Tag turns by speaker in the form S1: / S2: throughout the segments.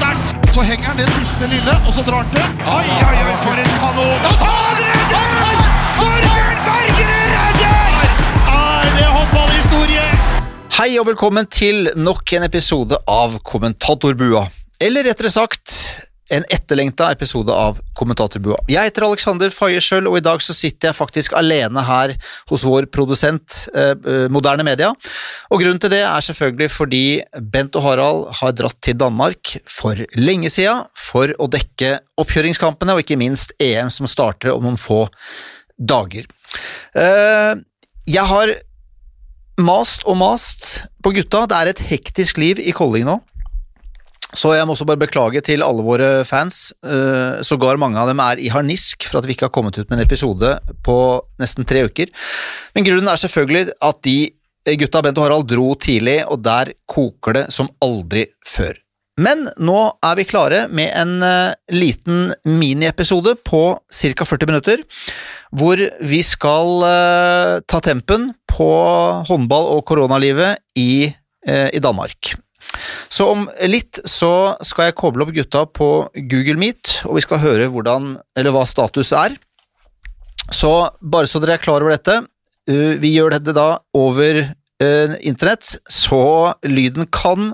S1: sterkt! Så henger han det siste lille, og så drar han til. Oi, oi, oi, for en kanon! Han redder! Torbjørn Bergerud redder! Er det håndballhistorie?
S2: Hei og velkommen til nok en episode av Kommentatorbua. Eller rettere sagt, en etterlengta episode av Kommentatorbua. Jeg heter Alexander Faye og i dag så sitter jeg faktisk alene her hos vår produsent eh, Moderne Media. Og grunnen til det er selvfølgelig fordi Bent og Harald har dratt til Danmark for lenge sida for å dekke oppkjøringskampene, og ikke minst EM som starter om noen få dager. Eh, jeg har mast og mast på gutta. Det er et hektisk liv i Kolding nå. Så jeg må også bare beklage til alle våre fans. Uh, Sågar mange av dem er i harnisk for at vi ikke har kommet ut med en episode på nesten tre uker. Men grunnen er selvfølgelig at de gutta Bent og Harald dro tidlig, og der koker det som aldri før. Men nå er vi klare med en uh, liten miniepisode på ca. 40 minutter, hvor vi skal ta tempen på håndball og koronalivet i, i Danmark. Så om litt så skal jeg koble opp gutta på Google Meet, og vi skal høre hvordan, eller hva status er. Så bare så dere er klar over dette, uh, vi gjør dette da over uh, internett, så lyden kan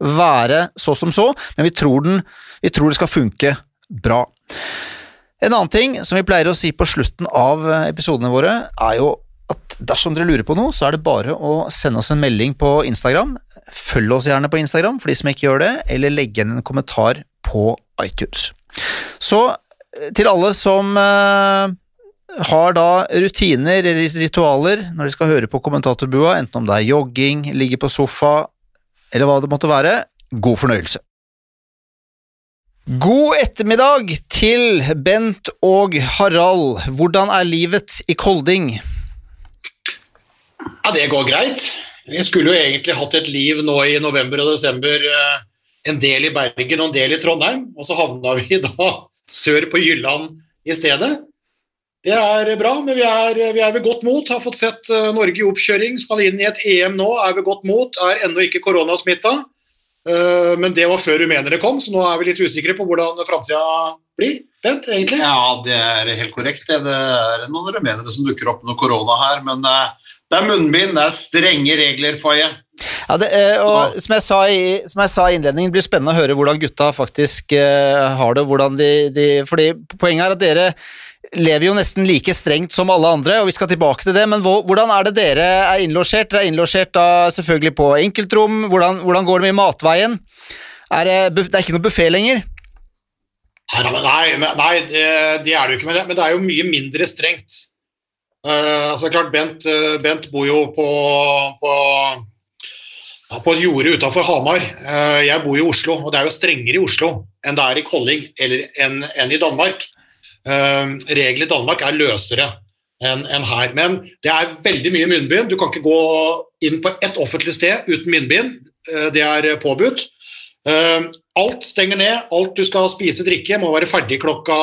S2: være så som så, men vi tror, den, vi tror det skal funke bra. En annen ting som vi pleier å si på slutten av episodene våre, er jo at dersom dere lurer på noe, så er det bare å sende oss en melding på Instagram. Følg oss gjerne på Instagram for de som ikke gjør det, eller legg igjen en kommentar på iTunes. Så til alle som uh, har da rutiner eller ritualer når de skal høre på kommentatorbua, enten om det er jogging, ligge på sofa eller hva det måtte være, god fornøyelse. God ettermiddag til Bent og Harald. Hvordan er livet i Kolding?
S3: Ja, det går greit. Vi skulle jo egentlig hatt et liv nå i november og desember. En del i Bergen og en del i Trondheim, og så havna vi da sør på Jylland i stedet. Det er bra, men vi er, vi er ved godt mot. Har fått sett Norge i oppkjøring, skal inn i et EM nå, er ved godt mot. Er ennå ikke koronasmitta, men det var før rumenere kom, så nå er vi litt usikre på hvordan framtida blir. Bent, egentlig?
S4: Ja, det er helt korrekt. Det er noen rumenere som dukker opp med korona her, men det er munnbind, det er strenge regler, Faye.
S2: Ja, det, og som jeg, sa i, som jeg sa i innledningen, det blir spennende å høre hvordan gutta faktisk uh, har det. hvordan de, de, fordi Poenget er at dere lever jo nesten like strengt som alle andre, og vi skal tilbake til det, men hvordan er det dere er innlosjert? Dere er innlosjert da selvfølgelig på enkeltrom. Hvordan, hvordan går det med matveien? Er det, det er ikke noe buffé lenger?
S3: Nei, nei, nei det, det, er det jo ikke, men det, men det er jo mye mindre strengt. Uh, altså klart, Bent, uh, Bent, bor jo på, på, ja, på et jorde utafor Hamar. Uh, jeg bor i Oslo, og det er jo strengere i Oslo enn det er i Kolding eller enn, enn i Danmark. Reglene i Danmark er løsere enn, en her, men det er veldig mye munnbind. Du kan ikke gå inn på ett offentlig sted uten munnbind. Det er påbudt. Alt stenger ned. Alt du skal spise drikke, må være ferdig klokka,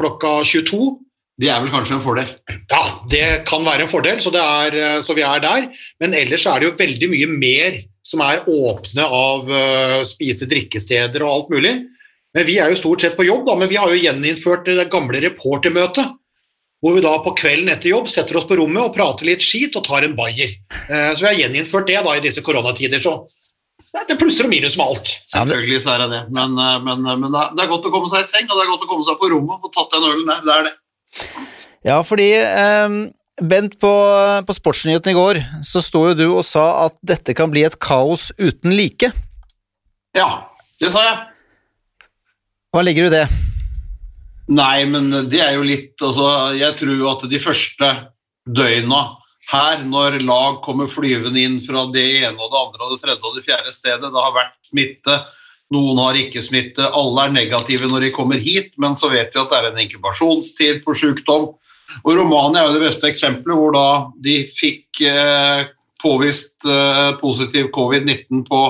S3: klokka 22.
S4: Det er vel kanskje en fordel?
S3: Ja, det kan være en fordel, så, er, så, vi er der. Men ellers er det jo veldig mye mer som er åpne av uh, spise-drikkesteder og alt mulig. Men Vi er jo stort sett på jobb, da, men vi har jo gjeninnført det gamle reportermøtet. Hvor vi da på kvelden etter jobb setter oss på rommet og prater litt skit og tar en bayer. Uh, så vi har gjeninnført det da i disse koronatider. så det er plusser og minus med alt.
S4: Selvfølgelig så er det det, men, men, men, det er godt å komme seg i seng og det er godt å komme seg på rommet og tatt den ølen der. Det er det.
S2: Ja, fordi eh, Bent, på, på Sportsnyhetene i går så sto jo du og sa at dette kan bli et kaos uten like.
S4: Ja, det sa jeg.
S2: Hva legger du i det?
S4: Nei, men det er jo litt Altså, jeg tror at de første døgna her, når lag kommer flyvende inn fra det ene og det andre og det tredje og det fjerde stedet, det har vært smitte, noen har ikke smitte, alle er negative når de kommer hit, men så vet vi at det er en inkubasjonstid på sykdom. Og Romania er jo det beste eksempelet, hvor da de fikk eh, påvist eh, positiv covid-19 på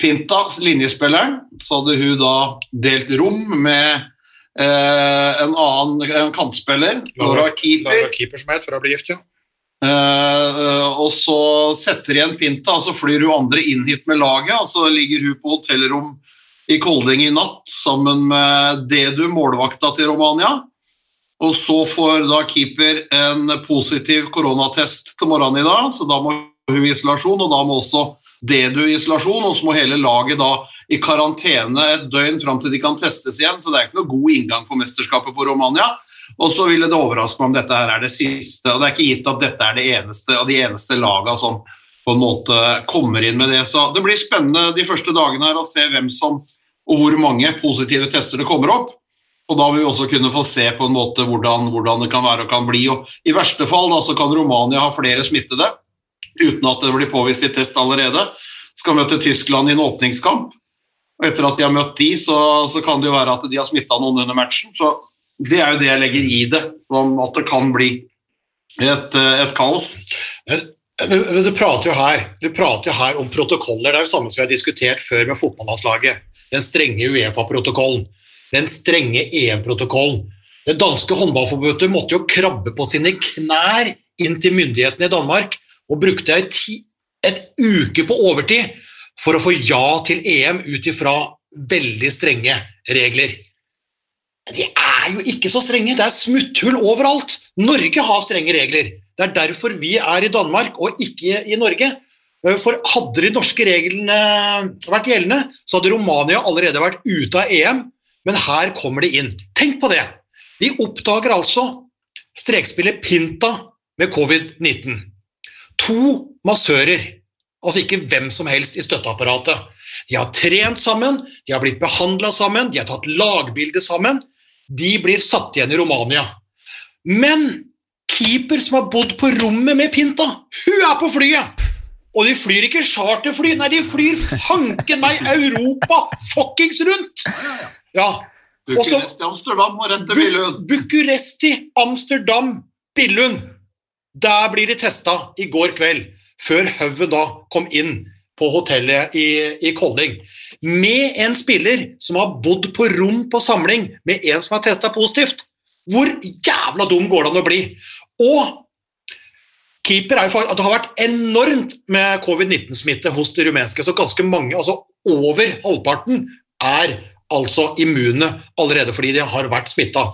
S4: Pinta, linjespilleren. Så hadde hun da delt rom med eh, en annen en kantspiller, Laura Keeper.
S3: Laura Keeper som het for å bli gift, ja.
S4: Uh, og så setter igjen Pinta, og så flyr hun andre inn hit med laget, og så ligger hun på hotellrom i Kolding i natt sammen med Dedu, målvakta til Romania. Og så får da keeper en positiv koronatest til morgenen i dag, så da må hun i isolasjon, og da må også Dedu i isolasjon, og så må hele laget da i karantene et døgn fram til de kan testes igjen, så det er ikke noe god inngang for mesterskapet på Romania. Og så ville det overraske meg om dette her er det siste, og det er ikke gitt at dette er det eneste av de eneste lagene som på en måte kommer inn med det. Så det blir spennende de første dagene her å se hvem som og hvor mange positive tester det kommer opp. Og da vil vi også kunne få se på en måte hvordan, hvordan det kan være og kan bli. Og I verste fall da, så kan Romania ha flere smittede uten at det blir påvist i test allerede. Skal møte Tyskland i en åpningskamp. Og etter at de har møtt de, så, så kan det jo være at de har smitta noen under matchen. Så det er jo det jeg legger i det, om at det kan bli et, et kaos.
S3: Du prater, her, du prater jo her om protokoller. Det er jo samme som vi har diskutert før med fotballandslaget. Den strenge Uefa-protokollen. Den strenge EM-protokollen. Det danske håndballforbundet måtte jo krabbe på sine knær inn til myndighetene i Danmark og brukte ei et uke på overtid for å få ja til EM ut ifra veldig strenge regler. De er jo ikke så strenge, det er smutthull overalt. Norge har strenge regler. Det er derfor vi er i Danmark og ikke i Norge. Eh, for hadde de norske reglene vært gjeldende, så hadde Romania allerede vært ute av EM, men her kommer de inn. Tenk på det! De oppdager altså strekspillet Pinta med covid-19. To massører, altså ikke hvem som helst i støtteapparatet. De har trent sammen, de har blitt behandla sammen, de har tatt lagbilde sammen de blir satt igjen i Romania. Men keeper som har bodd på rommet med Pinta, hun er på flyet! Og de flyr ikke charterfly, nei, de flyr fanken meg Europa fuckings rundt! Ja.
S4: Bucuresti, Amsterdam og rett til Billund.
S3: Bucuresti, Amsterdam, Billund. Der blir de testa i går kveld, før Haugen da kom inn på hotellet i, i Kolding med en spiller som har bodd på rom på samling med en som har testa positivt. Hvor jævla dum går det an å bli? Og keeper er jo faktisk, Det har vært enormt med covid-19-smitte hos de rumenske, så ganske mange, altså over halvparten, er altså immune allerede fordi de har vært smitta.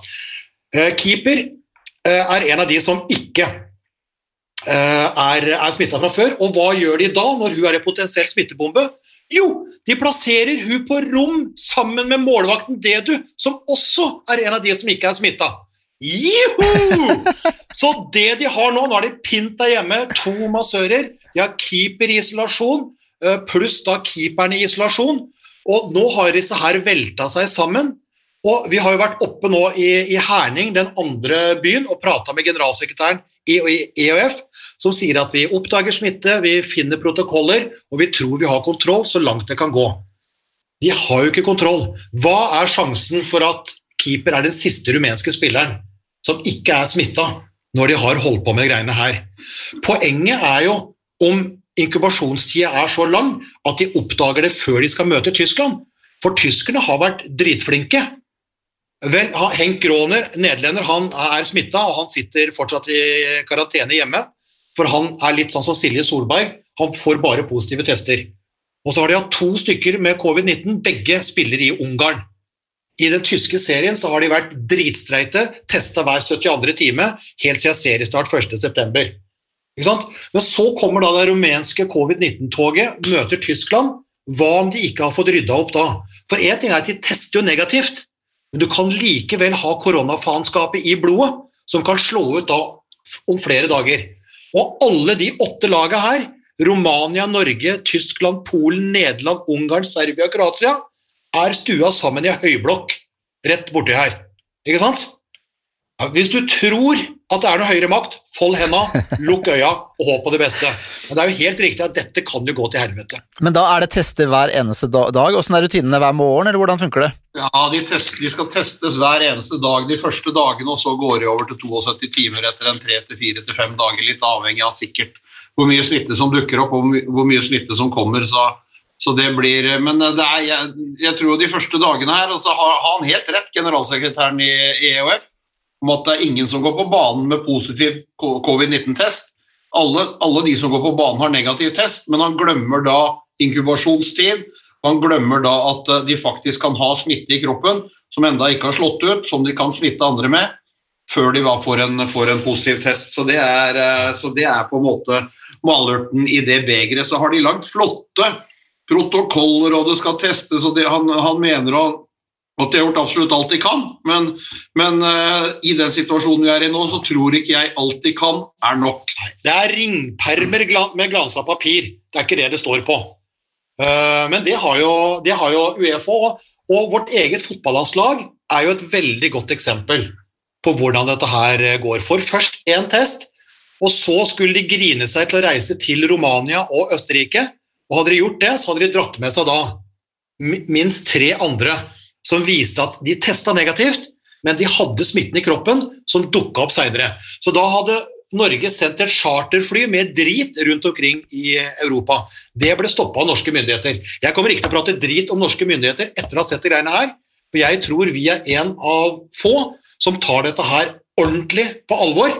S3: Eh, keeper eh, er en av de som ikke er, er smitta fra før. Og hva gjør de da, når hun er en potensiell smittebombe? Jo, de plasserer hun på rom sammen med målvakten Dedu, som også er en av de som ikke er smitta. Juhu! Så det de har nå Nå har de Pinta hjemme, to massører, de har keeper i isolasjon, eh, pluss da keeperen i isolasjon. Og nå har disse her velta seg sammen. Og vi har jo vært oppe nå i, i Herning, den andre byen, og prata med generalsekretæren i EOF som sier at vi oppdager smitte, vi finner protokoller, og vi tror vi har kontroll så langt det kan gå. De har jo ikke kontroll. Hva er sjansen for at keeper er den siste rumenske spilleren som ikke er smitta, når de har holdt på med greiene her? Poenget er jo om inkubasjonstida er så lang at de oppdager det før de skal møte Tyskland. For tyskerne har vært dritflinke. Vel, Henk Groner, nederlender, han er smitta, og han sitter fortsatt i karantene hjemme. For han er litt sånn som Silje Solberg, han får bare positive tester. Og så har de hatt to stykker med covid-19, begge spiller i Ungarn. I den tyske serien så har de vært dritstreite, testa hver 72. time helt siden seriestart 1.9. Men så kommer da det rumenske covid-19-toget, møter Tyskland. Hva om de ikke har fått rydda opp da? For én ting er at de tester jo negativt, men du kan likevel ha koronafaenskapet i blodet, som kan slå ut da om flere dager. Og alle de åtte lagene her, Romania, Norge, Tyskland, Polen, Nederland, Ungarn, Serbia og Kroatia, er stua sammen i høyblokk rett borti her. Ikke sant? Hvis du tror at det er noe høyere makt, fold henda, lukk øya og håp på det beste. Men det er jo helt riktig at dette kan jo gå til helvete.
S2: Men da er det tester hver eneste dag? Åssen er rutinene hver morgen, eller hvordan funker det?
S4: Ja, de, test, de, skal testes hver eneste dag de første dagene, og så går de over til 72 timer etter en 3-4-5 dager, litt avhengig av sikkert hvor mye smitte som dukker opp og hvor mye smitte som kommer. så så det blir, Men det er, jeg, jeg tror de første dagene her og så har han helt rett, generalsekretæren i EOF om at det er ingen som går på banen med positiv covid-19-test. Alle, alle, de som går på banen har negativ test, men han glemmer da inkubasjonstid Han glemmer da at eh, de faktisk kan ha smitte i kroppen som enda ikke har slått ut, som de kan smitte andre med, før de får en, en positiv test. Så det, er, eh, så det er på en måte malurten i det begeret. Så har de lagd flotte protokoller, og det skal testes, og det, han, han, mener at de har gjort absolutt alt de kan, men, men uh, i den situasjonen vi er i nå, så tror ikke jeg alt de kan, er nok.
S3: Det er ringpermer med glansa papir, det er ikke det det står på. Uh, men det har jo, det har jo Uefa òg. Og vårt eget fotballandslag er jo et veldig godt eksempel på hvordan dette her eh, går. For først én test, og så skulle de grine seg til å reise til Romania og Østerrike. Og hadde de gjort det, så hadde de dratt med seg da minst tre andre som viste at de testa negativt, men de hadde smitten i kroppen som dukka opp seinere. Så da hadde Norge sendt et charterfly med drit rundt omkring i Europa. Det ble stoppa av norske myndigheter. Jeg kommer ikke til å prate drit om norske myndigheter etter å ha sett de greiene her, for jeg tror vi er en av få som tar dette her ordentlig på alvor,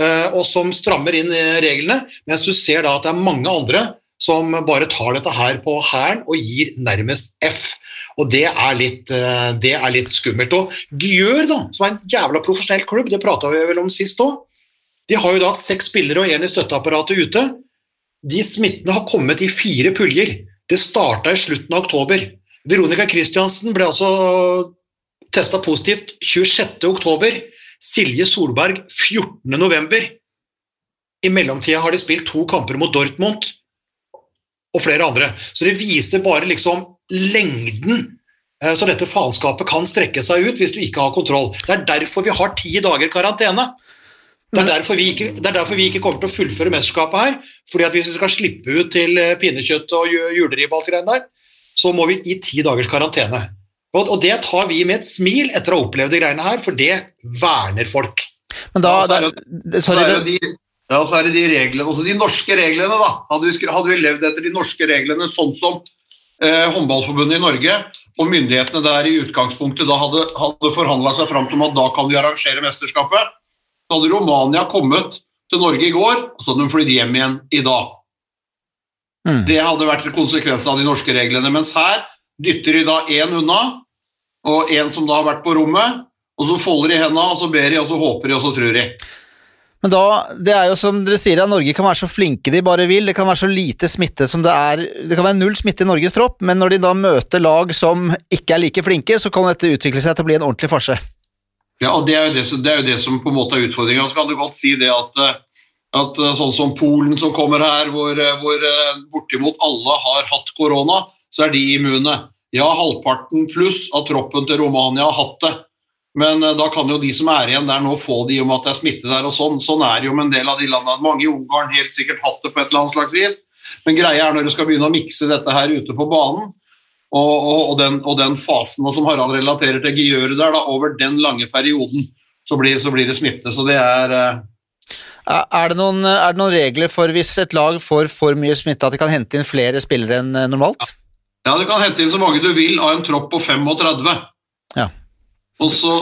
S3: eh, og som strammer inn reglene, mens du ser da at det er mange andre som bare tar dette her på hælen og gir nærmest F. Og det er litt, eh, det er litt skummelt. Og Gjør, da, som er en jævla profesjonell klubb, det prata vi vel om sist òg, de har jo da hatt seks spillere og én i støtteapparatet ute. De smittene har kommet i fire puljer. Det starta i slutten av oktober. Veronica Christiansen ble altså testa positivt 26. oktober. Silje Solberg 14. november. I mellomtida har de spilt to kamper mot Dortmund og flere andre. Så det viser bare liksom lengden eh, så dette faenskapet kan strekke seg ut hvis du ikke har kontroll. Det er derfor vi har ti dager karantene. Det er, derfor vi ikke, det er derfor vi ikke kommer til å fullføre mesterskapet her. fordi at Hvis vi skal slippe ut til eh, pinnekjøtt og juleribbe og alt greiene der, så må vi i ti dagers karantene. Og, og, det tar vi med et smil etter å ha opplevd de greiene her, for det verner folk.
S4: Men da, ja, så, er det, så, er det de, ja, så er det de reglene, også de norske reglene, da. Hadde vi, hadde vi levd etter de norske reglene sånn som eh, Håndballforbundet i Norge og myndighetene der i utgangspunktet da hadde, hadde forhandla seg fram til at da kan vi arrangere mesterskapet, så hadde Romania kommet til Norge i går, og så hadde de flydd hjem igjen i dag. Mm. Det hadde vært konsekvensen av de norske reglene. Mens her dytter de da én unna, og én som da har vært på rommet, og så folder de hendene, og så ber de, og så håper de, og så tror de.
S2: Men da, det er jo som dere sier, at Norge kan være så flinke de bare vil. Det kan være så lite smitte som det er. Det kan være null smitte i Norges tropp, men når de da møter lag som ikke er like flinke, så kan dette utvikle seg til å bli en ordentlig farse.
S4: Ja, og det er, det, det er, jo det, som på en måte er utfordringa. Så kan du godt si det at, eh, at eh, sånn som Polen som kommer her, hvor, eh, hvor bortimot alle har hatt korona, så er de immune. Ja, halvparten pluss av troppen til Romania har hatt det. Men da kan jo de som er igjen der nå få de om at det er smitte der og sånn. Sånn er det jo med en del av de landene. Mange i Ungarn helt sikkert hatt det på et eller annet slags vis. Men greia er når du skal begynne å mikse dette her ute på banen, og, og, og, den, og, den, fasen, og som Harald relaterer til Gjør der, da, over den lange perioden, så blir, så blir det smitte. Så det er uh...
S2: er, det noen, er det noen regler for hvis et lag får for mye smitte, at de kan hente inn flere spillere enn eh, normalt?
S4: Ja, du kan hente inn så mange du vil av en tropp på 35.
S2: Ja.
S4: Og så,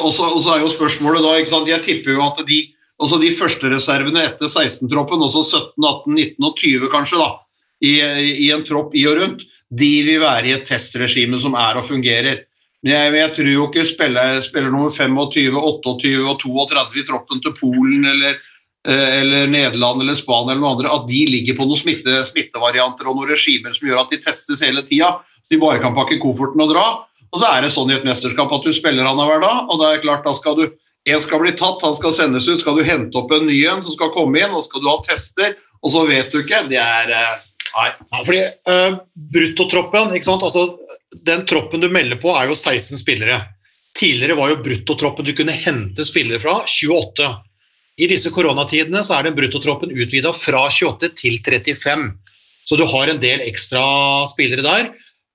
S4: er jo spørsmålet da ikke sant? Jeg tipper jo at de, også de første reservene etter 16-troppen, også 17, 18, 19 og 20 kanskje, da, i, i en tropp i og rundt, de vil være i et testregime som er og fungerer. Men jeg, jeg tror jo ikke spiller, spiller nummer 25, 28 og 32 i troppen til Polen eller, eh, eller Nederland eller Spania eller noe andre, at de ligger på noen smitte, smittevarianter og noen regimer som gjør at de testes hele tida. De bare kan pakke kofferten og dra. Og så er det sånn i et mesterskap at du spiller annenhver dag, og da er det klart, da skal du en skal bli tatt, han skal sendes ut, skal du hente opp en ny en som skal komme inn, og skal du ha tester, og så vet du ikke. Det er eh,
S3: Nei. Ja, fordi uh, Bruttotroppen, altså, den troppen du melder på, er jo 16 spillere. Tidligere var jo bruttotroppen du kunne hente spillere fra, 28. I disse koronatidene så er den bruttotroppen utvida fra 28 til 35. Så du har en del ekstra spillere der.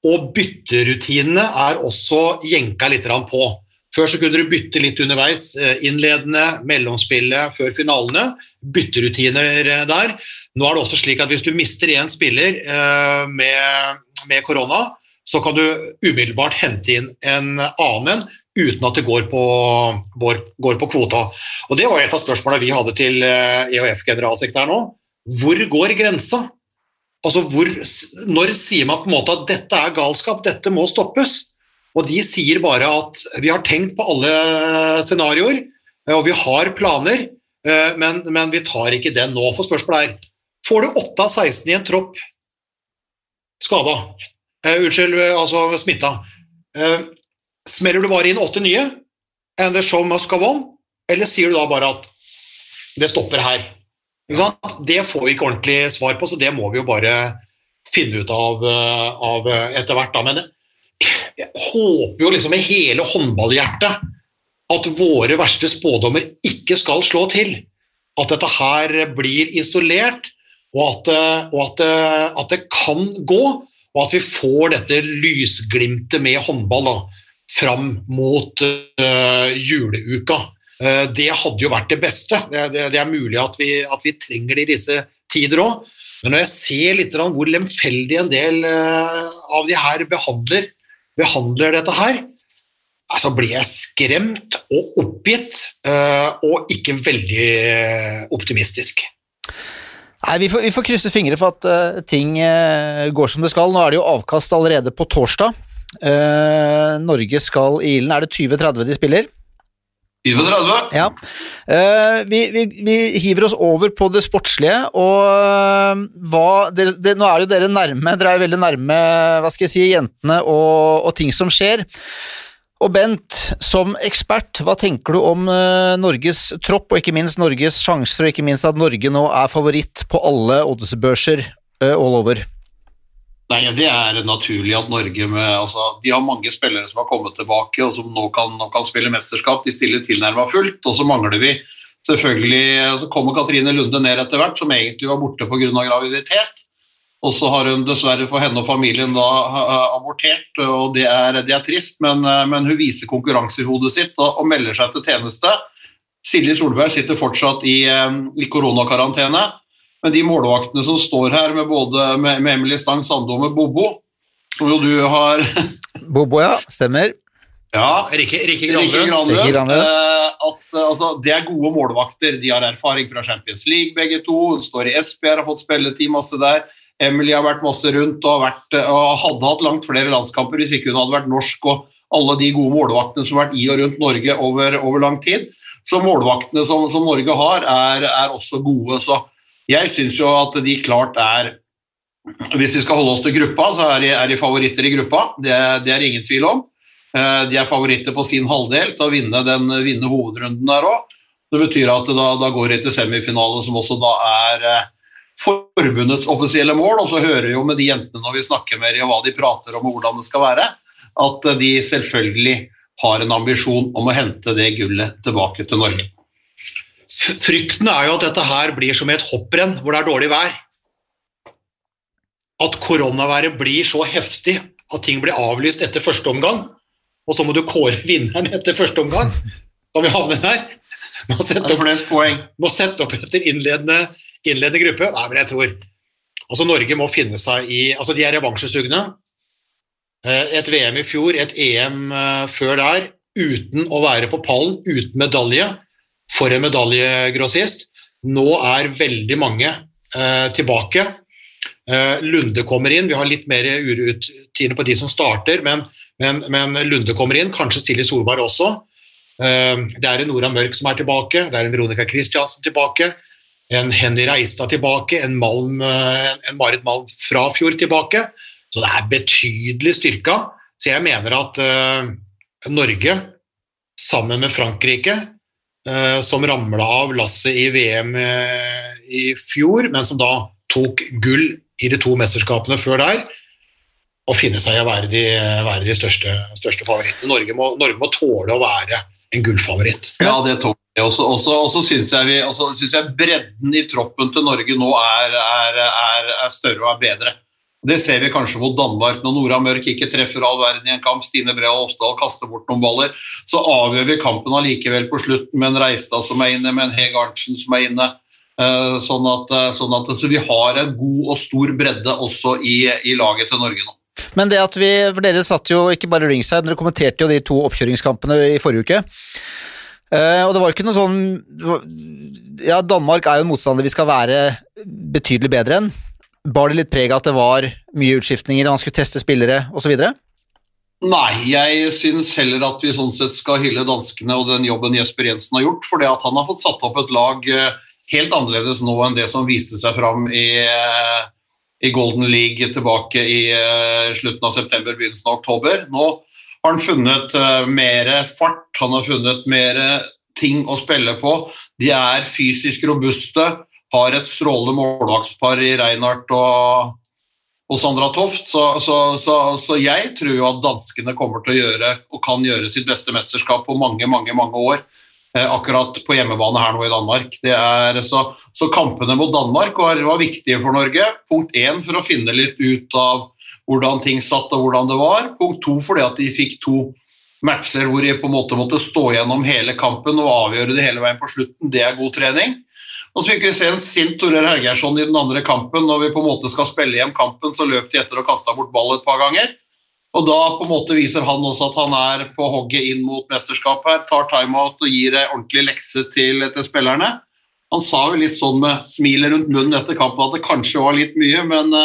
S3: Og bytterutinene er også jenka litt på. Før så kunne du bytte litt underveis. Eh, innledende, mellomspillet, før finalene. Bytterutiner eh, der. Nå er det også slik at hvis du mister én spiller eh, med, korona, så kan du umiddelbart hente inn en annen uten at det går på, går, går på kvota. Og Det var et av spørsmålene vi hadde til EHF-generalsekretæren nå. Hvor går grensa? Altså hvor, når sier man på en måte at dette er galskap, dette må stoppes? Og de sier bare at vi har tenkt på alle scenarioer, eh, og vi har planer, eh, men, men vi tar ikke den nå. For spørsmålet er får du 8 av 16 i en tropp skada, uh, unnskyld, altså smitta, uh, smeller du bare inn 8 nye, and the show must go on, eller sier du da bare at det stopper her? Det får vi ikke ordentlig svar på, så det må vi jo bare finne ut av, av etter hvert. Men jeg håper jo liksom med hele håndballhjertet at våre verste spådommer ikke skal slå til. At dette her blir isolert, og at, og at, at det kan gå. Og at vi får dette lysglimtet med håndball da, fram mot uh, juleuka. Uh, det hadde jo vært det beste. Det, det, det er mulig at vi, at vi, trenger det i disse tider òg. Men når jeg ser litt hvor lemfeldig en del uh, av de her behandler behandler dette her, så blir jeg skremt og oppgitt, eh, og ikke veldig eh, optimistisk.
S2: Nei, Vi får, vi får krysse fingre for at ting går som det skal. Nå er det jo avkast allerede på torsdag. Norge skal i ilden. Er det 20-30 de spiller?
S4: 2030.
S2: Ja. Vi, vi, vi, hiver oss over på det sportslige, og hva det, det, Nå er jo dere nærme, dere er veldig nærme hva skal jeg si, jentene og, og ting som skjer. Og Bent, som ekspert, hva tenker du om uh, Norges tropp, og ikke minst Norges sjanser, og ikke minst at Norge nå er favoritt på alle oddsbørser all over?
S4: Nei, Det er naturlig at Norge med, altså, De har mange spillere som har kommet tilbake og som nå kan, nå kan spille mesterskap. De stiller tilnærma fullt. Og så mangler vi selvfølgelig Så kommer Katrine Lunde ned etter hvert, som egentlig var borte pga. graviditet. Og så har hun dessverre for henne og familien da abortert, og det er, det er trist, men, men, hun viser konkurranse i hodet sitt og, og melder seg til tjeneste. Silje Solberg sitter fortsatt i, i koronakarantene. Men de målvaktene som står her med både med, med Emily Stang Sande og med Bobo, som jo du har
S2: Bobo, ja. Stemmer.
S3: Ja, Rikke, Rikke Granlund.
S4: Eh, at altså, Det er gode målvakter. De har erfaring fra Champions League, begge to. Hun står i Esbjerg, har fått spilletid masse der. Emily har vært masse rundt og, vært, og hadde hatt langt flere landskamper hvis ikke hun hadde vært norsk og alle de gode målvaktene som har vært i og rundt Norge over, over lang tid. Så målvaktene som, som Norge har, er, er, også gode. Så jeg syns jo at de klart er Hvis vi skal holde oss til gruppa, så er de, er de favoritter i gruppa. Det, det, er ingen tvil om. Eh, de er favoritter på sin halvdel til å vinne, den, vinne hovedrunden der òg. Det betyr at da, da går de til semifinale, som også da er eh, forbundets offisielle mål. Og så hører vi jo med de jentene når vi snakker med dem, og hva de prater om og hvordan det skal være, at de selvfølgelig har en ambisjon om å hente det gullet tilbake til Norge.
S3: Frykten er jo at dette her blir som et hopprenn hvor det er dårlig vær. At koronaværet blir så heftig at ting blir avlyst etter første omgang, og så må du kåre vinneren etter første omgang. Kan vi havne der? Må sette opp, må sette opp etter innledende, innledende gruppe. Nei, men jeg tror altså Norge må finne seg i altså De er revansjesugne. Eh, et VM i fjor, et EM eh, før der, uten å være på pallen, uten medalje for en medaljegrossist. Nå er veldig mange eh, tilbake. Eh, Lunde kommer inn. Vi har litt mer urutine på de som starter, men, men, men, Lunde kommer inn. Kanskje Silje Solberg også. Eh, det er en Nora Mørk som er tilbake. Det er en Veronica Christiansen tilbake. En Henny Reistad tilbake. En, Malm, eh, en Marit Malm Frafjord tilbake. Så det er betydelig styrka. Så jeg mener at uh, Norge, sammen med Frankrike, Eh, som ramla av lasset i VM eh, i fjor, men som da tok gull i de to mesterskapene før der, og finne seg i å være de, være de største, største, favorittene. Norge må, Norge må, tåle å være en gullfavoritt.
S4: Ja, det tåler vi. Og så syns jeg, bredden i troppen til Norge nå er, er, er, er større og er bedre. Det ser vi kanskje mot Danmark. Når Nora Mørk ikke treffer all verden i en kamp, Stine Brea Ofsdal kaster bort noen baller, så avgjør vi kampen allikevel på slutten med en Reistad som er inne, med en Heg Arntzen som er inne. Eh, sånn at, eh, sånn at så vi har en god og stor bredde også i, i laget til Norge nå.
S2: Men det at vi, for dere satt jo ikke bare ringside, dere kommenterte jo de to oppkjøringskampene i forrige uke. Uh, og det var ikke noe sånn Ja, Danmark er jo en motstander vi skal være betydelig bedre enn. Bar det litt preg av at det var mye utskiftninger, og han skulle teste spillere osv.?
S4: Nei, jeg syns heller at vi sånn sett skal hylle danskene og den jobben Jesper Jensen har gjort, fordi at han har fått satt opp et lag eh, helt annerledes nå enn det som viste seg fram i, eh, i Golden League tilbake i uh, slutten av september, begynnelsen av oktober. Nå har han funnet mer fart, han har funnet mer ting å spille på. De er fysisk robuste, har et strålende målvaktspar i Reinhardt og, og Sandra Toft. Så, så, så, så, jeg tror jo at danskene kommer til å gjøre og kan gjøre sitt beste mesterskap på mange, mange, mange år. Eh, akkurat på hjemmebane her nå i Danmark. Er, så, kampene mot Danmark var, var viktige for Norge. Punkt én for å finne litt ut av hvordan ting satt og hvordan det var. Punkt to fordi at de fikk to matcher hvor de på en måte måtte stå gjennom hele kampen og avgjøre det hele veien på slutten. Det er god trening. Og så fikk vi se en sint Torell Hergeirsson i den andre kampen. Når vi på en måte skal spille hjem kampen, så løp de etter og kasta bort ball et par ganger. Og da på en måte viser han også at han er på hogget inn mot mesterskapet her. Tar timeout og gir ordentlig lekse til, til spillerne. Han sa jo litt sånn med smilet rundt munnen etter kampen at det kanskje var litt mye, men,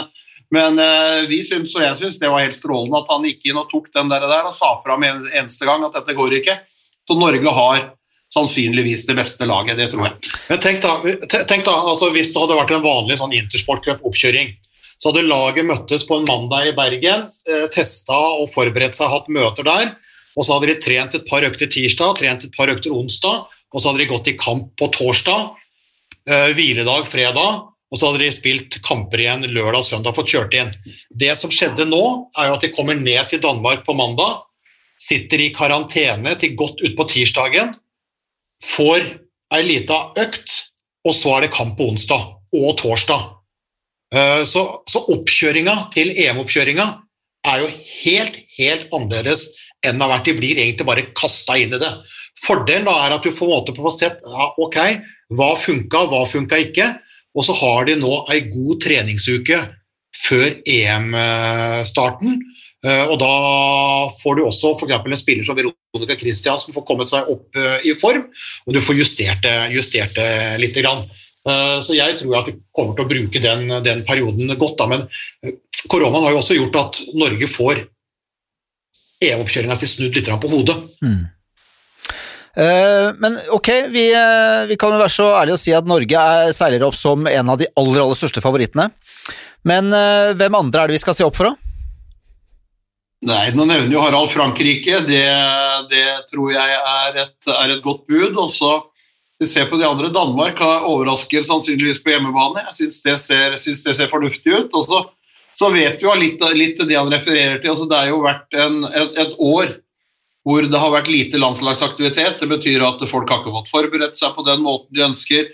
S4: men eh, vi syns, og jeg syns det var helt strålende at han gikk inn og tok den der, og sa fra med en eneste gang at dette går ikke. Så Norge har sannsynligvis det beste laget, det tror jeg.
S3: Men tenk da, tenk da altså Hvis det hadde vært en vanlig sånn intersportcup-oppkjøring, så hadde laget møttes på en mandag i Bergen, eh, testa og forberedt seg, hatt møter der. Og så hadde de trent et par økter tirsdag, trent et par økter onsdag, og så hadde de gått i kamp på torsdag, eh, hviledag fredag, og så hadde de spilt kamper igjen lørdag og søndag, fått kjørt inn. Det som skjedde nå, er jo at de kommer ned til Danmark på mandag, sitter i karantene til godt utpå tirsdagen, får ei lita økt, og så er det kamp på onsdag og torsdag. Eh, så, så oppkjøringa til EM-oppkjøringa er jo helt, helt annerledes enn det har vært. De blir egentlig bare kasta inn i det. Fordelen da er at du får, måte på å få sett ja, ok, hva funka, hva funka ikke, og så har de nå ei god treningsuke før EM-starten. Eh, og da får du også f.eks. en spiller som Veronica Christiansen får kommet seg opp eh, i form, og du får justert det, justert det litt. Eh, så jeg tror at vi kommer til å bruke den, den perioden godt. Da. Men koronaen har jo også gjort at Norge får EM-oppkjøringa si snudd litt på hodet. Mm.
S2: Men ok, vi, vi, kan jo være så ærlige å si at Norge er, seiler opp som en av de aller, aller største favorittene. Men hvem andre er det vi skal se opp for, da?
S4: Nei, Nå nevner jo Harald Frankrike. Det, det tror jeg er et, er et godt bud. Og så vi ser på de andre. Danmark overrasker sannsynligvis på hjemmebane. Jeg syns det, det, ser fornuftig ut. Og så, vet vi jo litt, litt det han refererer til. Altså, det har jo vært en, et, et, år hvor det har vært lite landslagsaktivitet. Det betyr at folk har ikke fått forberedt seg på den måten de ønsker.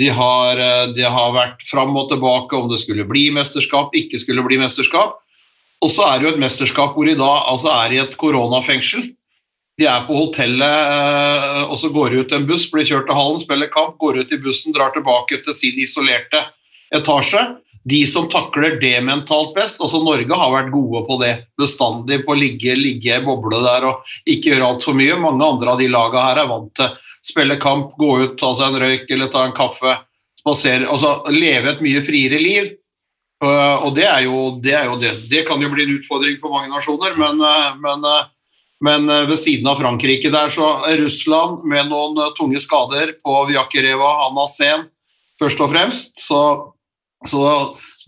S4: De har, de har vært fram og tilbake om det skulle bli mesterskap, ikke skulle bli mesterskap. Og så er det jo et mesterskap hvor de da altså er i et koronafengsel. De er på hotellet, eh, og så går de ut en buss, blir kjørt til hallen, spiller kamp, går ut i bussen, drar tilbake til sin isolerte etasje. De som takler det mentalt best, altså Norge har vært gode på det bestandig, på å ligge, ligge i boble der og ikke gjøre altfor mye. Mange andre av de lagene her er vant til å spille kamp, gå ut, ta seg en røyk eller ta en kaffe, spasere, altså leve et mye friere liv. Eh, og det er jo det, er jo det. det kan jo bli en utfordring for mange nasjoner, men, eh, men men eh, ved siden av Frankrike der, så er Russland med noen tunge skader på Vjakereva, Anasen først og fremst. Så, så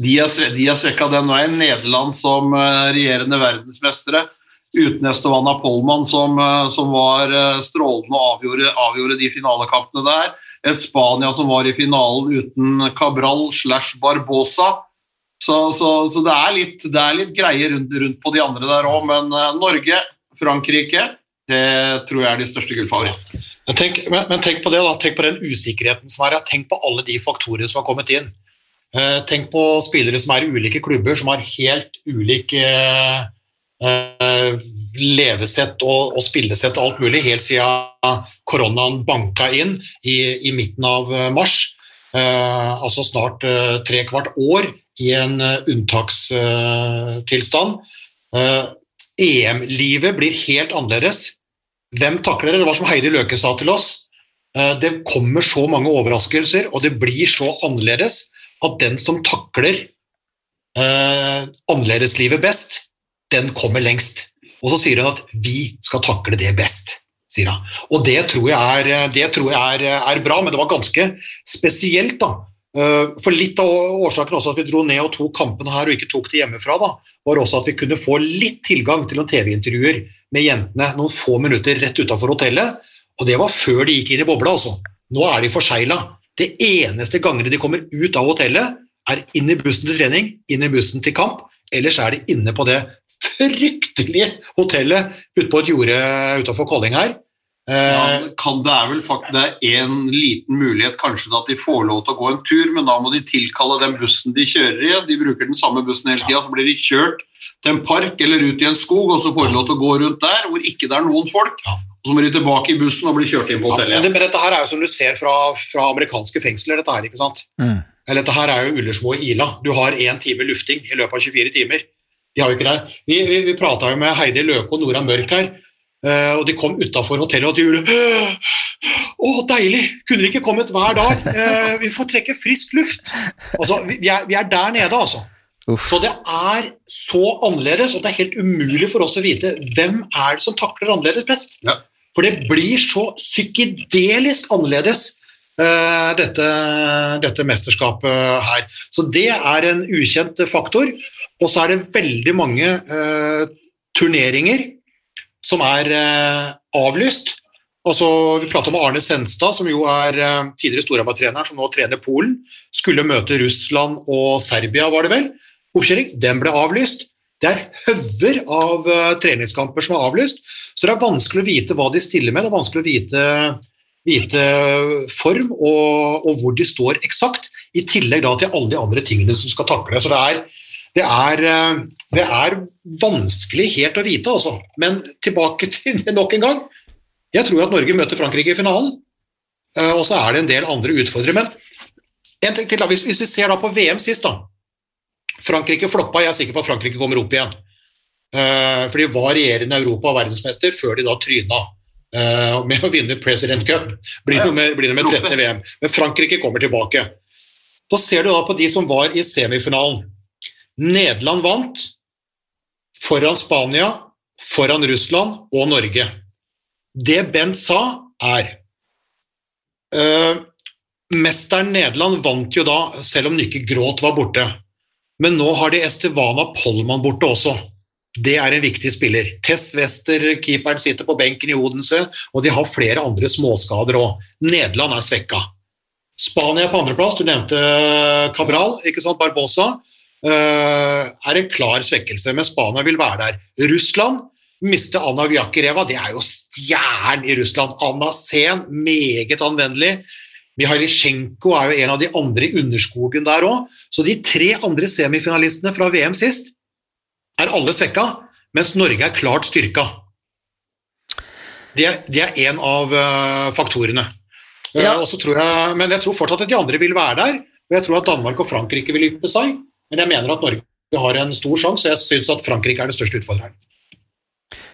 S4: de er, de er svekka den veien. Nederland som regjerende verdensmestere. Uten Estevana Polman, som, som var strålende og avgjorde, avgjorde de finalekampene der. Et Spania som var i finalen uten Cabral slash Barbosa. Så, så, så det, er litt, det, er litt, greier rundt, rundt på de andre der òg, men Norge Frankrike. Det tror jeg er de største gullfavorittene.
S3: Men, tenk, men, men tenk på det da, tenk på den usikkerheten som er. Tenk på alle de faktorene som har kommet inn. Eh, tenk på spillere som er i ulike klubber, som har helt ulike eh, levesett og, og, spillesett og alt mulig, helt siden koronaen banka inn i, i midten av eh, mars. Eh, altså snart eh, tre kvart år i en eh, unntakstilstand. EM-livet blir helt annerledes. Hvem takler det? Det var som Heidi Løke sa til oss. Eh, det kommer så mange overraskelser, og det blir så annerledes at den som takler eh, annerledeslivet best, den kommer lengst. Og så sier hun at 'vi skal takle det best'. sier han. Og det tror jeg, er, det tror jeg er, er bra, men det var ganske spesielt. da. Eh, For litt av årsaken også at vi dro ned og tok kampene her og ikke tok det hjemmefra, da, var også at vi kunne få litt tilgang til noen TV-intervjuer med jentene noen få minutter rett utafor hotellet. Og det var før de gikk inn i bobla, altså. Nå er de forsegla. Det eneste gangene de kommer ut av hotellet, er inn i bussen til trening, inn i bussen til kamp, ellers er de inne på det fryktelige hotellet ute på et jorde utafor Kolling her.
S4: Ja,
S3: Eh,
S4: kan, det er vel faktisk det er en liten mulighet kanskje da at de får lov til å gå en tur, men da må de tilkalle den bussen de kjører i. De bruker den samme bussen hele tida, så blir de kjørt til en park eller ut i en skog, og så får de lov til å gå rundt der hvor ikke det er noen folk. Og så må de tilbake i bussen og bli kjørt inn på hotellet.
S3: Ja, men dette her er jo som du ser fra, fra amerikanske fengsler, dette her, ikke sant?
S2: Mm.
S3: Eller dette her er jo Ullersmo og Ila. Du har én time lufting i løpet av 24 timer. De har jo ikke det. Vi, vi, vi prata jo med Heidi Løke og Nora Mørk her, eh, og de kom utafor hotellet og de gjorde Å, deilig! Kunne de ikke kommet hver dag? Uh, vi får trekke frisk luft. Altså, vi, er, vi er der nede, altså.
S2: Uff.
S3: Så det er så annerledes, og det er helt umulig for oss å vite hvem er det som takler annerledes best.
S4: Ja.
S3: For det blir så psykedelisk annerledes, uh, dette, dette mesterskapet her. Så det er en ukjent faktor. Og så er det veldig mange eh, turneringer som er eh, avlyst. Altså, vi pratet om Arne Senstad, som jo er eh, tidligere storarbeidstrener, som nå trener Polen. Skulle møte Russland og Serbia, var det vel. Oppkjøring, den ble avlyst. Det er hauger av eh, treningskamper som er avlyst, så det er vanskelig å vite hva de stiller med. Det er vanskelig å vite, vite form og, og hvor de står eksakt, i tillegg til alle de andre tingene som skal takle. Så det er, det er, det er vanskelig helt å vite, altså. Men tilbake til nok en gang. Jeg tror at Norge møter Frankrike i finalen, eh, og så er det en del andre utfordrere. Men en ting til, da. Hvis, vi ser da på VM sist, da. Frankrike floppa, jeg er sikker på at Frankrike kommer opp igjen. Eh, for de var regjerende Europa- og verdensmester før de da tryna eh, med å vinne President Cup. Blir med, blir med 13. VM. Men Frankrike kommer tilbake. Så ser du da på de som var i semifinalen. Nederland vant foran Spania, foran Russland og Norge. Det Bent sa, er uh, Mesteren Nederland vant jo da, selv om Nykke Gråt var borte. Men nå har de Estevana Pollmann borte også. Det er en viktig spiller. Tess Wester, keeperen, sitter på benken i Odense, og de har flere andre småskader òg. Nederland er svekka. Spania på andreplass, du nevnte Cabral, ikke sant, Barbosa. Eh, er en klar svekkelse, men Spania vil være der. Russland mister Anna Vyakereva, det er jo stjernen i Russland. Anna Sen, meget anvendelig. Mihailisjenko er jo en av de andre i underskogen der òg. Så de tre andre semifinalistene fra VM sist er alle svekka, mens Norge er klart styrka. Det, er- det er én av eh, faktorene. Eh,
S2: Ja.
S3: tror jeg, men jeg tror fortsatt at de andre vil være der. Og jeg tror at Danmark og Frankrike vil yppe seg. Men jeg mener at Norge har en stor sjanse, og jeg syns at Frankrike er den største utfordreren.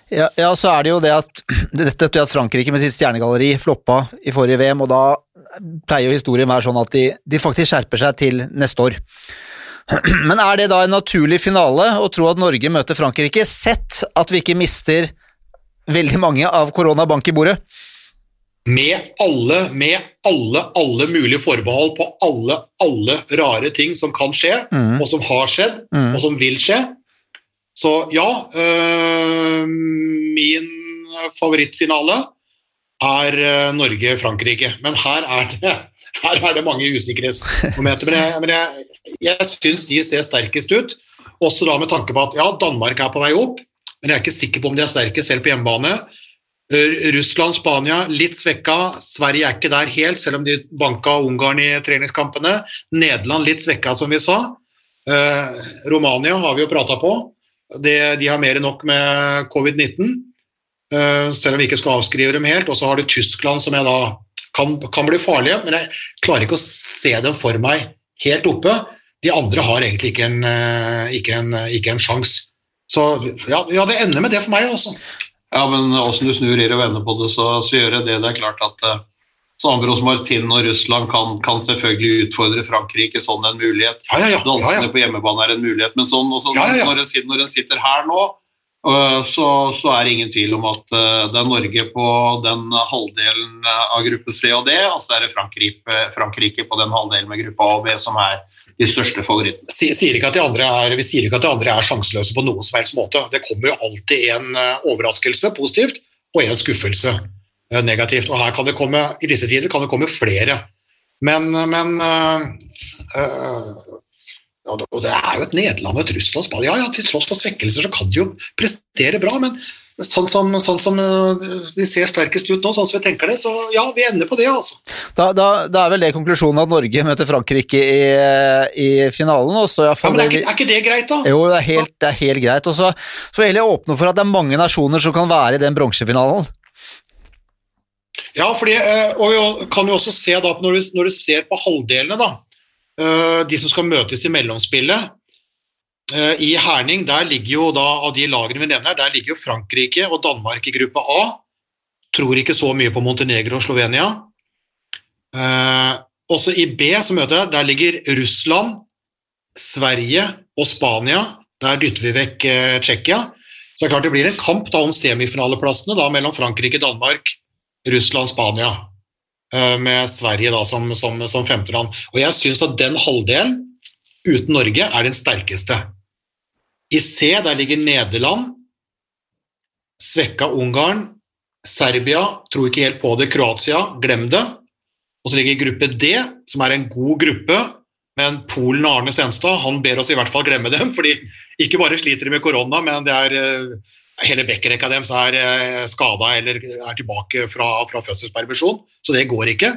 S2: Ja, ja, så er det jo det at dette at Frankrike med sitt stjernegalleri floppa i forrige VM, og da pleier jo historien være sånn at de, de faktisk skjerper seg til neste år. Men er det da en naturlig finale å tro at Norge møter Frankrike, sett at vi ikke mister veldig mange av koronabank i bordet?
S3: Med alle, med alle, alle mulige forbehold på alle, alle rare ting som kan skje,
S2: Mm.
S3: og som har skjedd,
S2: Mm.
S3: og som vil skje. Så ja, øh, min favorittfinale er øh, Norge-Frankrike. Men her er det, her er det mange usikkerhetsmomenter. Men, jeg, men jeg, jeg syns de ser sterkest ut, også da med tanke på at ja, Danmark er på vei opp, men jeg er ikke sikker på om de er sterke selv på hjemmebane. Russland, Spania litt svekka. Sverige er ikke der helt, selv om de banka Ungarn i treningskampene. Nederland litt svekka, som vi sa. Eh, Romania har vi jo prata på. Det, de har mer enn nok med covid-19, eh, selv om vi ikke skal avskrive dem helt. Og så har du Tyskland, som jeg da kan, kan bli farlige, men jeg klarer ikke å se dem for meg helt oppe. De andre har egentlig ikke en, eh, ikke en, ikke en sjanse. Så ja, ja, det ender med det for meg, altså.
S4: Ja, men åssen du snur i og vender på det, så, så gjør jeg det. Det er klart at eh, Sandros Martin og Russland kan, kan, selvfølgelig utfordre Frankrike. Sånn en mulighet.
S3: Ja, ja, ja.
S4: Danskene på hjemmebane er en mulighet. Men sånn, også, når, en, når en sitter her nå, øh, så, så, er det ingen tvil om at øh, det er Norge på den halvdelen av gruppe C og D, og så er det Frankrike, Frankrike på den halvdelen med gruppe A og B som er de største favorittene.
S3: Sier ikke at de andre er, vi sier ikke at de andre er sjanseløse på noen som helst måte. Det kommer jo alltid en øh, overraskelse positivt og en skuffelse Eh, negativt. Og her kan det komme, i disse tider kan det komme flere. Men, men øh, Og det er jo et Nederland og et Russland Ja, ja, til tross for svekkelser så kan de jo prestere bra, men sånn som, sånn som, de ser sterkest ut nå, sånn som vi tenker det, så ja, vi ender på det, altså.
S2: Da, da, da er vel det konklusjonen at Norge møter Frankrike i, i finalen? Også,
S3: ja, men er ikke, er ikke, det greit, da?
S2: Jo, det er helt, det er helt greit. Og så får jeg åpne for at det er mange nasjoner som kan være i den bronsefinalen.
S3: Ja, fordi, eh, og vi kan jo også se da, når du, når du ser på halvdelene, da, eh, de som skal møtes i mellomspillet eh, I Herning der ligger jo da, av de lagene vi nevner, der ligger jo Frankrike og Danmark i gruppe A. Tror ikke så mye på Montenegro og Slovenia. Også i B, som møter der, der ligger Russland, Sverige og Spania. Der dytter vi vekk Tsjekkia. Så det er klart det blir en kamp da om semifinaleplassene da, mellom Frankrike, Danmark, Russland-Spania, eh, med Sverige da som, som, som femte land. Og jeg syns at den halvdelen uten Norge er den sterkeste. I C der ligger Nederland, svekka Ungarn, Serbia, tror ikke helt på det, Kroatia, glem det. Og så ligger gruppe D, som er en god gruppe, men Polen og Arne Senstad han ber oss i hvert fall glemme dem, fordi ikke bare sliter de med korona, men det er eh, hele bekkerekka deres er eh, skada eller er tilbake fra, fra, fødselspermisjon, så det går ikke.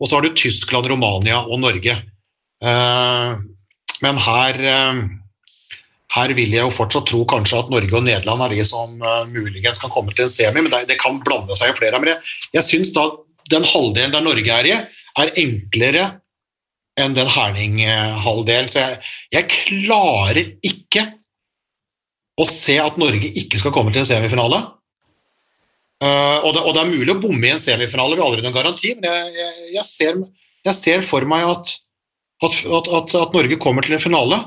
S3: Og så har du Tyskland, Romania og Norge. Uh, men her, her vil jeg jo fortsatt tro kanskje at Norge og Nederland er de som uh, muligens kan komme til en semi, men det, det kan blande seg i flere. Men jeg, jeg syns da den halvdelen der Norge er i, er enklere enn den Herning-halvdelen. Så jeg, jeg klarer ikke å se at Norge ikke skal komme til en semifinale. Uh, og, det, og, det, er mulig å bomme i en semifinale, vi har aldri noen garanti, men jeg, jeg, jeg, ser, ser, for meg at, at, at, at, Norge kommer til en finale.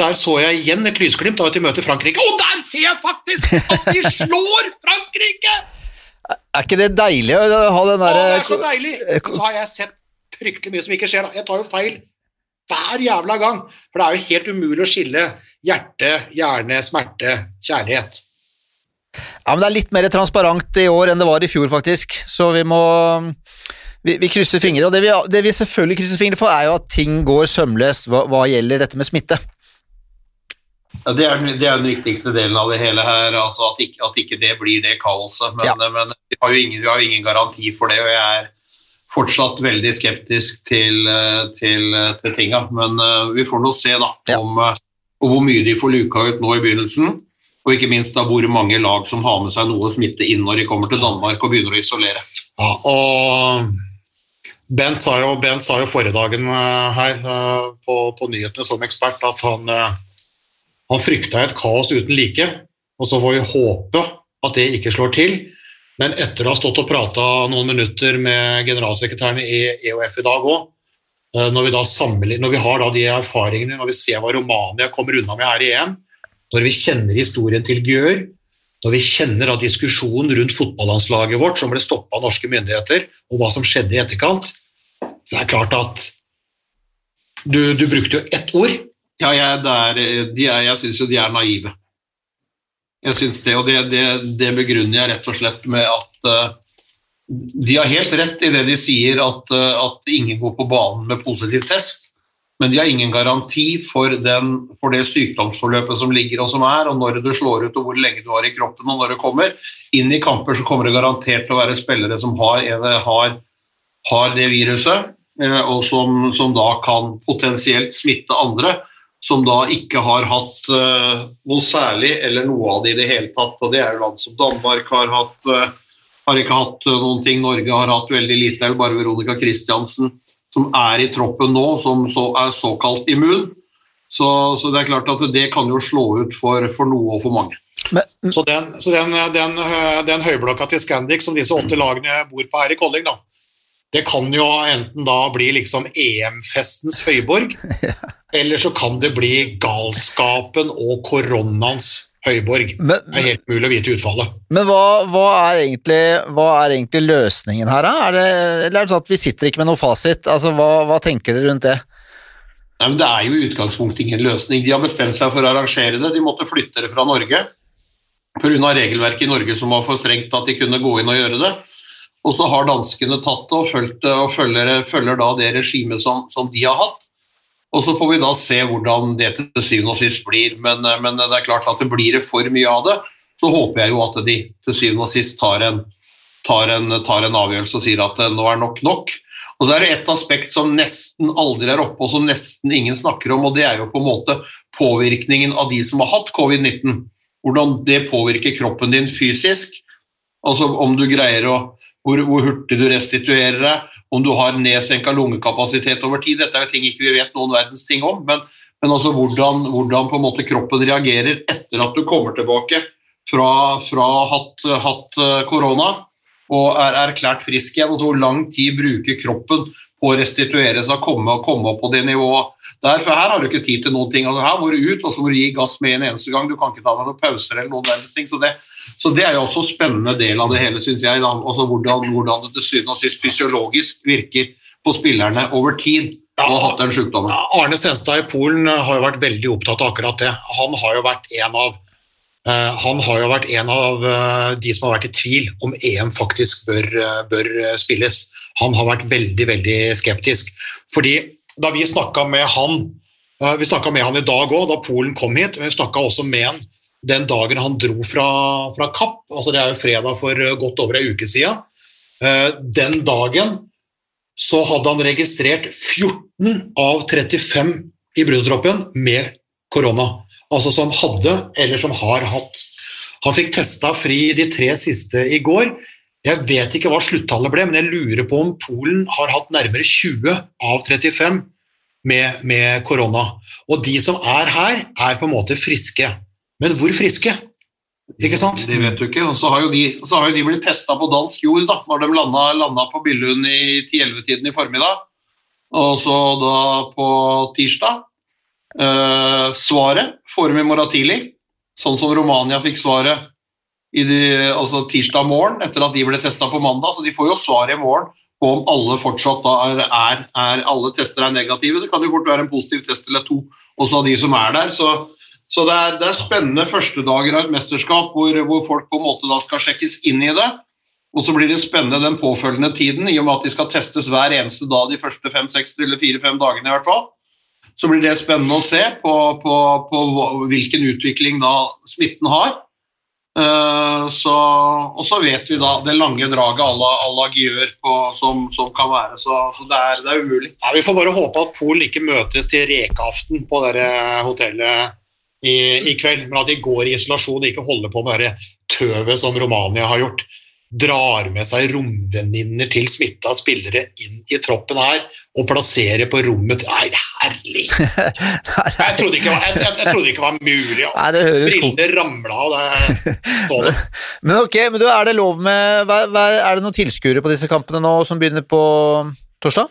S3: Der så jeg igjen et lysglimt av at de møter Frankrike. Og der ser jeg faktisk at de slår Frankrike!
S2: Er ikke det deilig å ha den derre
S3: det er så deilig! Så har jeg sett fryktelig mye som ikke skjer. da. Jeg tar jo feil hver jævla gang, for det er jo helt umulig å skille hjerte, hjerne, smerte, kjærlighet.
S2: Ja, men Det er litt mer transparent i år enn det var i fjor, faktisk. Så vi må Vi, vi krysser fingre. Og det vi, det vi, selvfølgelig krysser fingre for, er jo at ting går sømløst hva, hva gjelder dette med smitte.
S4: Ja, det, er, det er den viktigste delen av det hele her, altså at ikke, at ikke det blir det kaoset. Men, ja. men vi, har ingen, vi, har jo ingen, garanti for det, og jeg er fortsatt veldig skeptisk til, til, til tinga. Men uh, vi får nå se da, ja. om, og hvor mye de får luka ut nå i begynnelsen. Og ikke minst da hvor mange lag som har med seg noe smitte inn når de kommer til Danmark og begynner å isolere.
S3: Ja, og Bent sa jo, Bent sa jo forrige dagen eh, her eh, på, på nyhetene som ekspert at han, eh, han frykta et kaos uten like. Og så får vi håpe at det ikke slår til. Men etter å ha stått og prata noen minutter med generalsekretæren i EOF i dag òg, Eh, når vi, når vi har da de erfaringene, når vi ser hva Romania kommer unna med her i EM, når vi kjenner historien til Gjør, når vi kjenner da diskusjonen rundt fotballandslaget vårt som ble stoppa av norske myndigheter, og hva som skjedde i etterkant, så er det klart at du, du brukte jo ett ord.
S4: Ja, jeg, er, jeg syns jo de er naive. Jeg syns det, og det, det, det, begrunner jeg rett og slett med at uh, de har helt rett i det de sier, at, uh, at, ingen går på banen med positiv test. Men de har ingen garanti for, den, for, det sykdomsforløpet som ligger og som er, og når du slår ut og hvor lenge du har i kroppen og når det kommer. Inn i kamper så kommer det garantert til å være spillere som har, har, har det viruset, uh, og som, som, da kan potensielt smitte andre. Som da ikke har hatt uh, noe særlig eller noe av det i det hele tatt. og Det er jo land som Danmark har hatt. Uh, har ikke hatt eh, noen ting. Norge har hatt veldig lite. Det er jo bare Veronica Christiansen som er i troppen nå, som så er såkalt immun. Så, så, det er klart at det kan jo slå ut for, for noe og for mange.
S3: Men, så den, så den, den, den, høyblokka til Scandic som disse åtte lagene bor på her i Kolling, da, Det kan jo enten da bli liksom EM-festens høyborg, eller så kan det bli galskapen og koronaens høyborg.
S2: Men,
S3: Det er helt mulig å vite utfallet.
S2: men hva, hva, er egentlig, hva er egentlig løsningen her, da? Er det, eller er det sånn at vi sitter ikke med noe fasit? Altså, hva, hva tenker dere rundt det?
S4: Nei, men Det er jo i utgangspunktet ingen løsning. De har bestemt seg for å arrangere det. De måtte flytte det fra Norge pga. regelverket i Norge som var for strengt at de kunne gå inn og gjøre det. Og så har danskene tatt det og, følt, og følger, følger da det regimet som, som de har hatt. Og så får vi da se hvordan det til syvende og sist blir. Men, men det er klart at det blir det for mye av det, så håper jeg jo at de til syvende og sist tar en, tar en, tar en avgjørelse og sier at eh, nå er nok nok. Og så er det et aspekt som nesten aldri er oppe, og som nesten ingen snakker om, og det er jo på en måte påvirkningen av de som har hatt covid-19. Hvordan det påvirker kroppen din fysisk. Altså om du greier å hvor, hvor hurtig du restituerer deg, om du har nedsenka lungekapasitet over tid. Dette er jo ting ikke vi vet noen verdens ting om, men, men altså hvordan, hvordan på en måte kroppen reagerer etter at du kommer tilbake fra, fra hatt, hatt eh, korona og er erklært frisk igjen. Altså hvor lang tid bruker kroppen på å restituere seg komme, komme opp på det nivået der? For her har du ikke tid til noen ting. Altså her må du ut, og så må du gi gass med en eneste gang. Du kan ikke ta deg noen pauser eller noen verdens ting. Så det, så det er jo også en spennende del av det hele, syns jeg. Da. Altså hvordan, hvordan det til syvende og sist fysiologisk virker på spillerne over tid og har hatt den sykdommen.
S3: Ja, Arne Senstad i Polen eh, har jo vært veldig opptatt av akkurat det. Han har jo vært en av eh, han har jo vært en av eh, de som har vært i tvil om EM faktisk bør, bør spilles. Han har vært veldig, veldig skeptisk. Fordi da vi snakka med han Vi med han i dag òg, da Polen kom hit. Vi snakka også med han den dagen han dro fra, fra Kapp. Altså det er jo fredag for eh, godt over ei uke siden. Eh, Den dagen så hadde han registrert 14 av 35 i brudtroppen med korona. Altså som hadde, eller som har hatt. Han fikk testa fri de tre siste i går. Jeg vet ikke hva sluttallet ble, men jeg lurer på om Polen har hatt nærmere 20 av 35 med, med korona. Og de som er her, er på en måte friske. Men hvor friske? Ikke sant?
S4: Det vet du ikke. Og så har jo de, har jo de blitt testa på dansk jord da, når de landa, landa på Billund i 10-11-tiden i formiddag. Og så da på tirsdag. Eh, svaret får de i morgen tidlig, sånn som Romania fikk svaret de, altså tirsdag morgen etter at de ble testa på mandag. Så de får jo svar i morgen på om alle fortsatt er, er, er alle tester er negative. Det kan jo fort være en positiv test eller to også av de som er der. Så, så det, er, det er spennende første dager av et mesterskap hvor, hvor folk på en måte da skal sjekkes inn i det. Og så blir det spennende den påfølgende tiden, i og med at de skal testes hver eneste dag de første fem, seks eller fire-fem dagene i hvert fall. Så blir det spennende å se på, på, på hvilken utvikling da smitten har. Uh, så, og så vet vi da det lange draget à la, på, som, som kan være. Så, så det, er, det er umulig.
S3: Ja, vi får bare håpe at Polen ikke møtes til rekeaften på det hotellet i, i kveld, men at de går i isolasjon og ikke holder på med det tøvet som Romania har gjort. Drar med seg romvenninner til smitta spillere inn i troppen her og plasserer på rommet Nei, herlig! Jeg trodde ikke, jeg, jeg, jeg trodde ikke det var mulig.
S2: Nei, det høres
S3: Brillene ramla av. det- sånn.
S2: Men ok, men du, er det lov med hva, hva, Er det noen tilskuere på disse kampene nå som begynner på torsdag?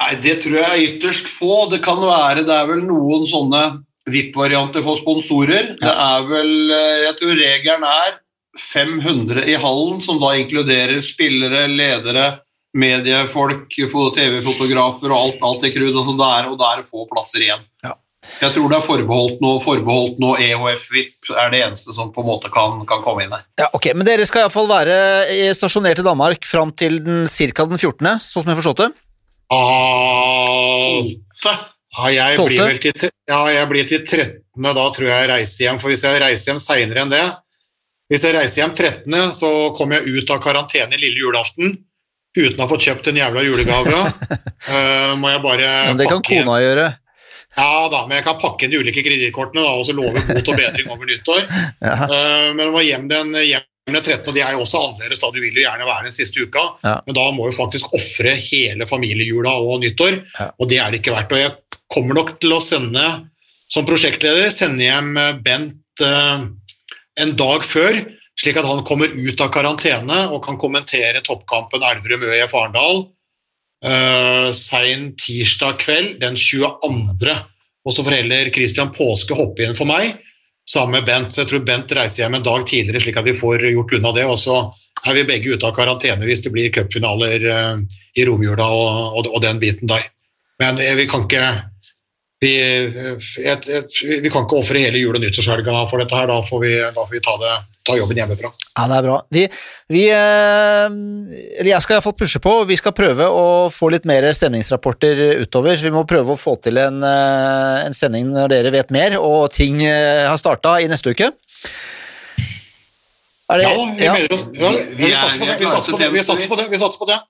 S4: Nei, Det tror jeg er ytterst få. Det kan være, det er vel noen sånne VIP-varianter for sponsorer. Det er vel, eh, Jeg tror regelen er 500 i hallen, som da inkluderer spillere, ledere, mediefolk, TV-fotografer og alt, alt det krud. Altså det er, og det er få plasser igjen.
S2: Ja.
S4: Jeg tror det er forbeholdt noe, forbeholdt noe EHF VIP er det eneste som på en måte kan, kan komme inn her.
S2: Ja, ok, Men dere skal iallfall være eh, stasjonert i Danmark fram til den, cirka den 14., sånn som jeg forstod det?
S3: Ah, Ja, jeg blir vel til, ja, jeg blir til 13. Da tror jeg jeg reiser hjem. For hvis jeg reiser hjem seinere enn det Hvis jeg reiser hjem 13., så kommer jeg ut av karantene lille julaften uten å ha fått kjøpt en jævla julegave. uh, må jeg bare
S2: Men det kan kona gjøre.
S3: Ja da, men jeg kan pakke inn de ulike kredittkortene og så love bot og bedring over nyttår.
S2: Ja.
S3: uh, men må hjem den, hjem den 13., og de er jo også annerledes da. Du vil jo gjerne være den siste uka,
S2: Ja.
S3: men da må du faktisk ofre hele familiejula og nyttår,
S2: Ja.
S3: og det er det ikke verdt. Og jeg kommer nok til å sende, som prosjektleder, sende hjem eh, Bent eh, en dag før, slik at han kommer ut av karantene og kan kommentere toppkampen Elverum-Ø i Arendal uh, sein tirsdag kveld den 22. Og så får heller Christian Påske hoppe inn for meg sammen med Bent. Jeg tror Bent reiser hjem en dag tidligere, slik at vi får gjort unna det. Og så er vi begge ute av karantene hvis det blir cupfinaler uh, i romjula og, og, og, den biten der. Men uh, vi kan ikke vi, et, et, vi kan ikke ofre hele jul- og nyttårshelga for dette her. Da får vi, da får vi ta, det, ta, jobben hjemmefra.
S2: Ja, det er bra. Vi, vi eller jeg skal iallfall pushe på. Vi skal prøve å få litt mer stemningsrapporter utover. Så vi må prøve å få til en, en sending når dere vet mer og ting har starta i neste uke.
S3: Det, ja, ja. Mener, ja, vi, satser på det. Vi satser på det. Vi satser på det.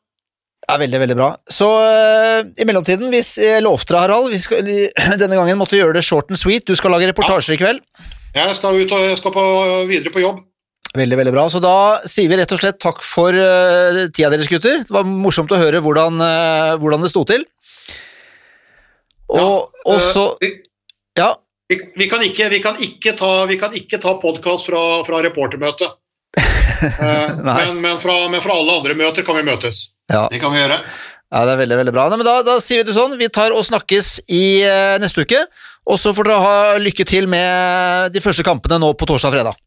S3: Vi.
S2: Ja, Veldig, veldig bra. Så uh, i mellomtiden, hvis jeg lovte deg, Harald vi skal, Denne gangen måtte vi gjøre det short and sweet. Du skal lage reportasjer ja. i kveld.
S3: Jeg skal ut og jeg skal på, videre på jobb.
S2: Veldig, veldig bra. Så da sier vi rett og slett takk for uh, tida deres, gutter. Det var morsomt å høre hvordan, uh, hvordan det sto til. Og, ja, og så Ja.
S3: Vi, vi, kan ikke, vi, kan ikke, ta, vi ta podkast fra, fra reportermøtet. men, men, fra, men fra alle andre møter kan vi møtes.
S4: Ja. Det kan vi gjøre.
S2: Ja, Det er veldig veldig bra. Nei, men da, da, sier vi det sånn, vi tar og snakkes i uh, neste uke. Og så får dere ha lykke til med de første kampene nå på torsdag og fredag.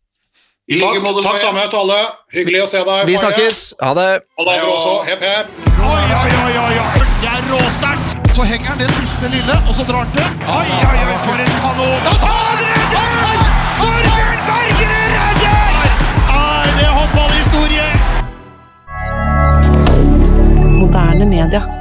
S3: Takk, takk samme til alle. Hyggelig å se deg.
S2: Vi snakkes. Ha det.
S3: Alle andre også. Hepp, hepp.
S1: Oi, oi, oi, oi, oi. Det er råsterkt. Så henger han det siste lille, og så drar han til. Oi, oi, oi, for en kanon. Da tar det! moderne media.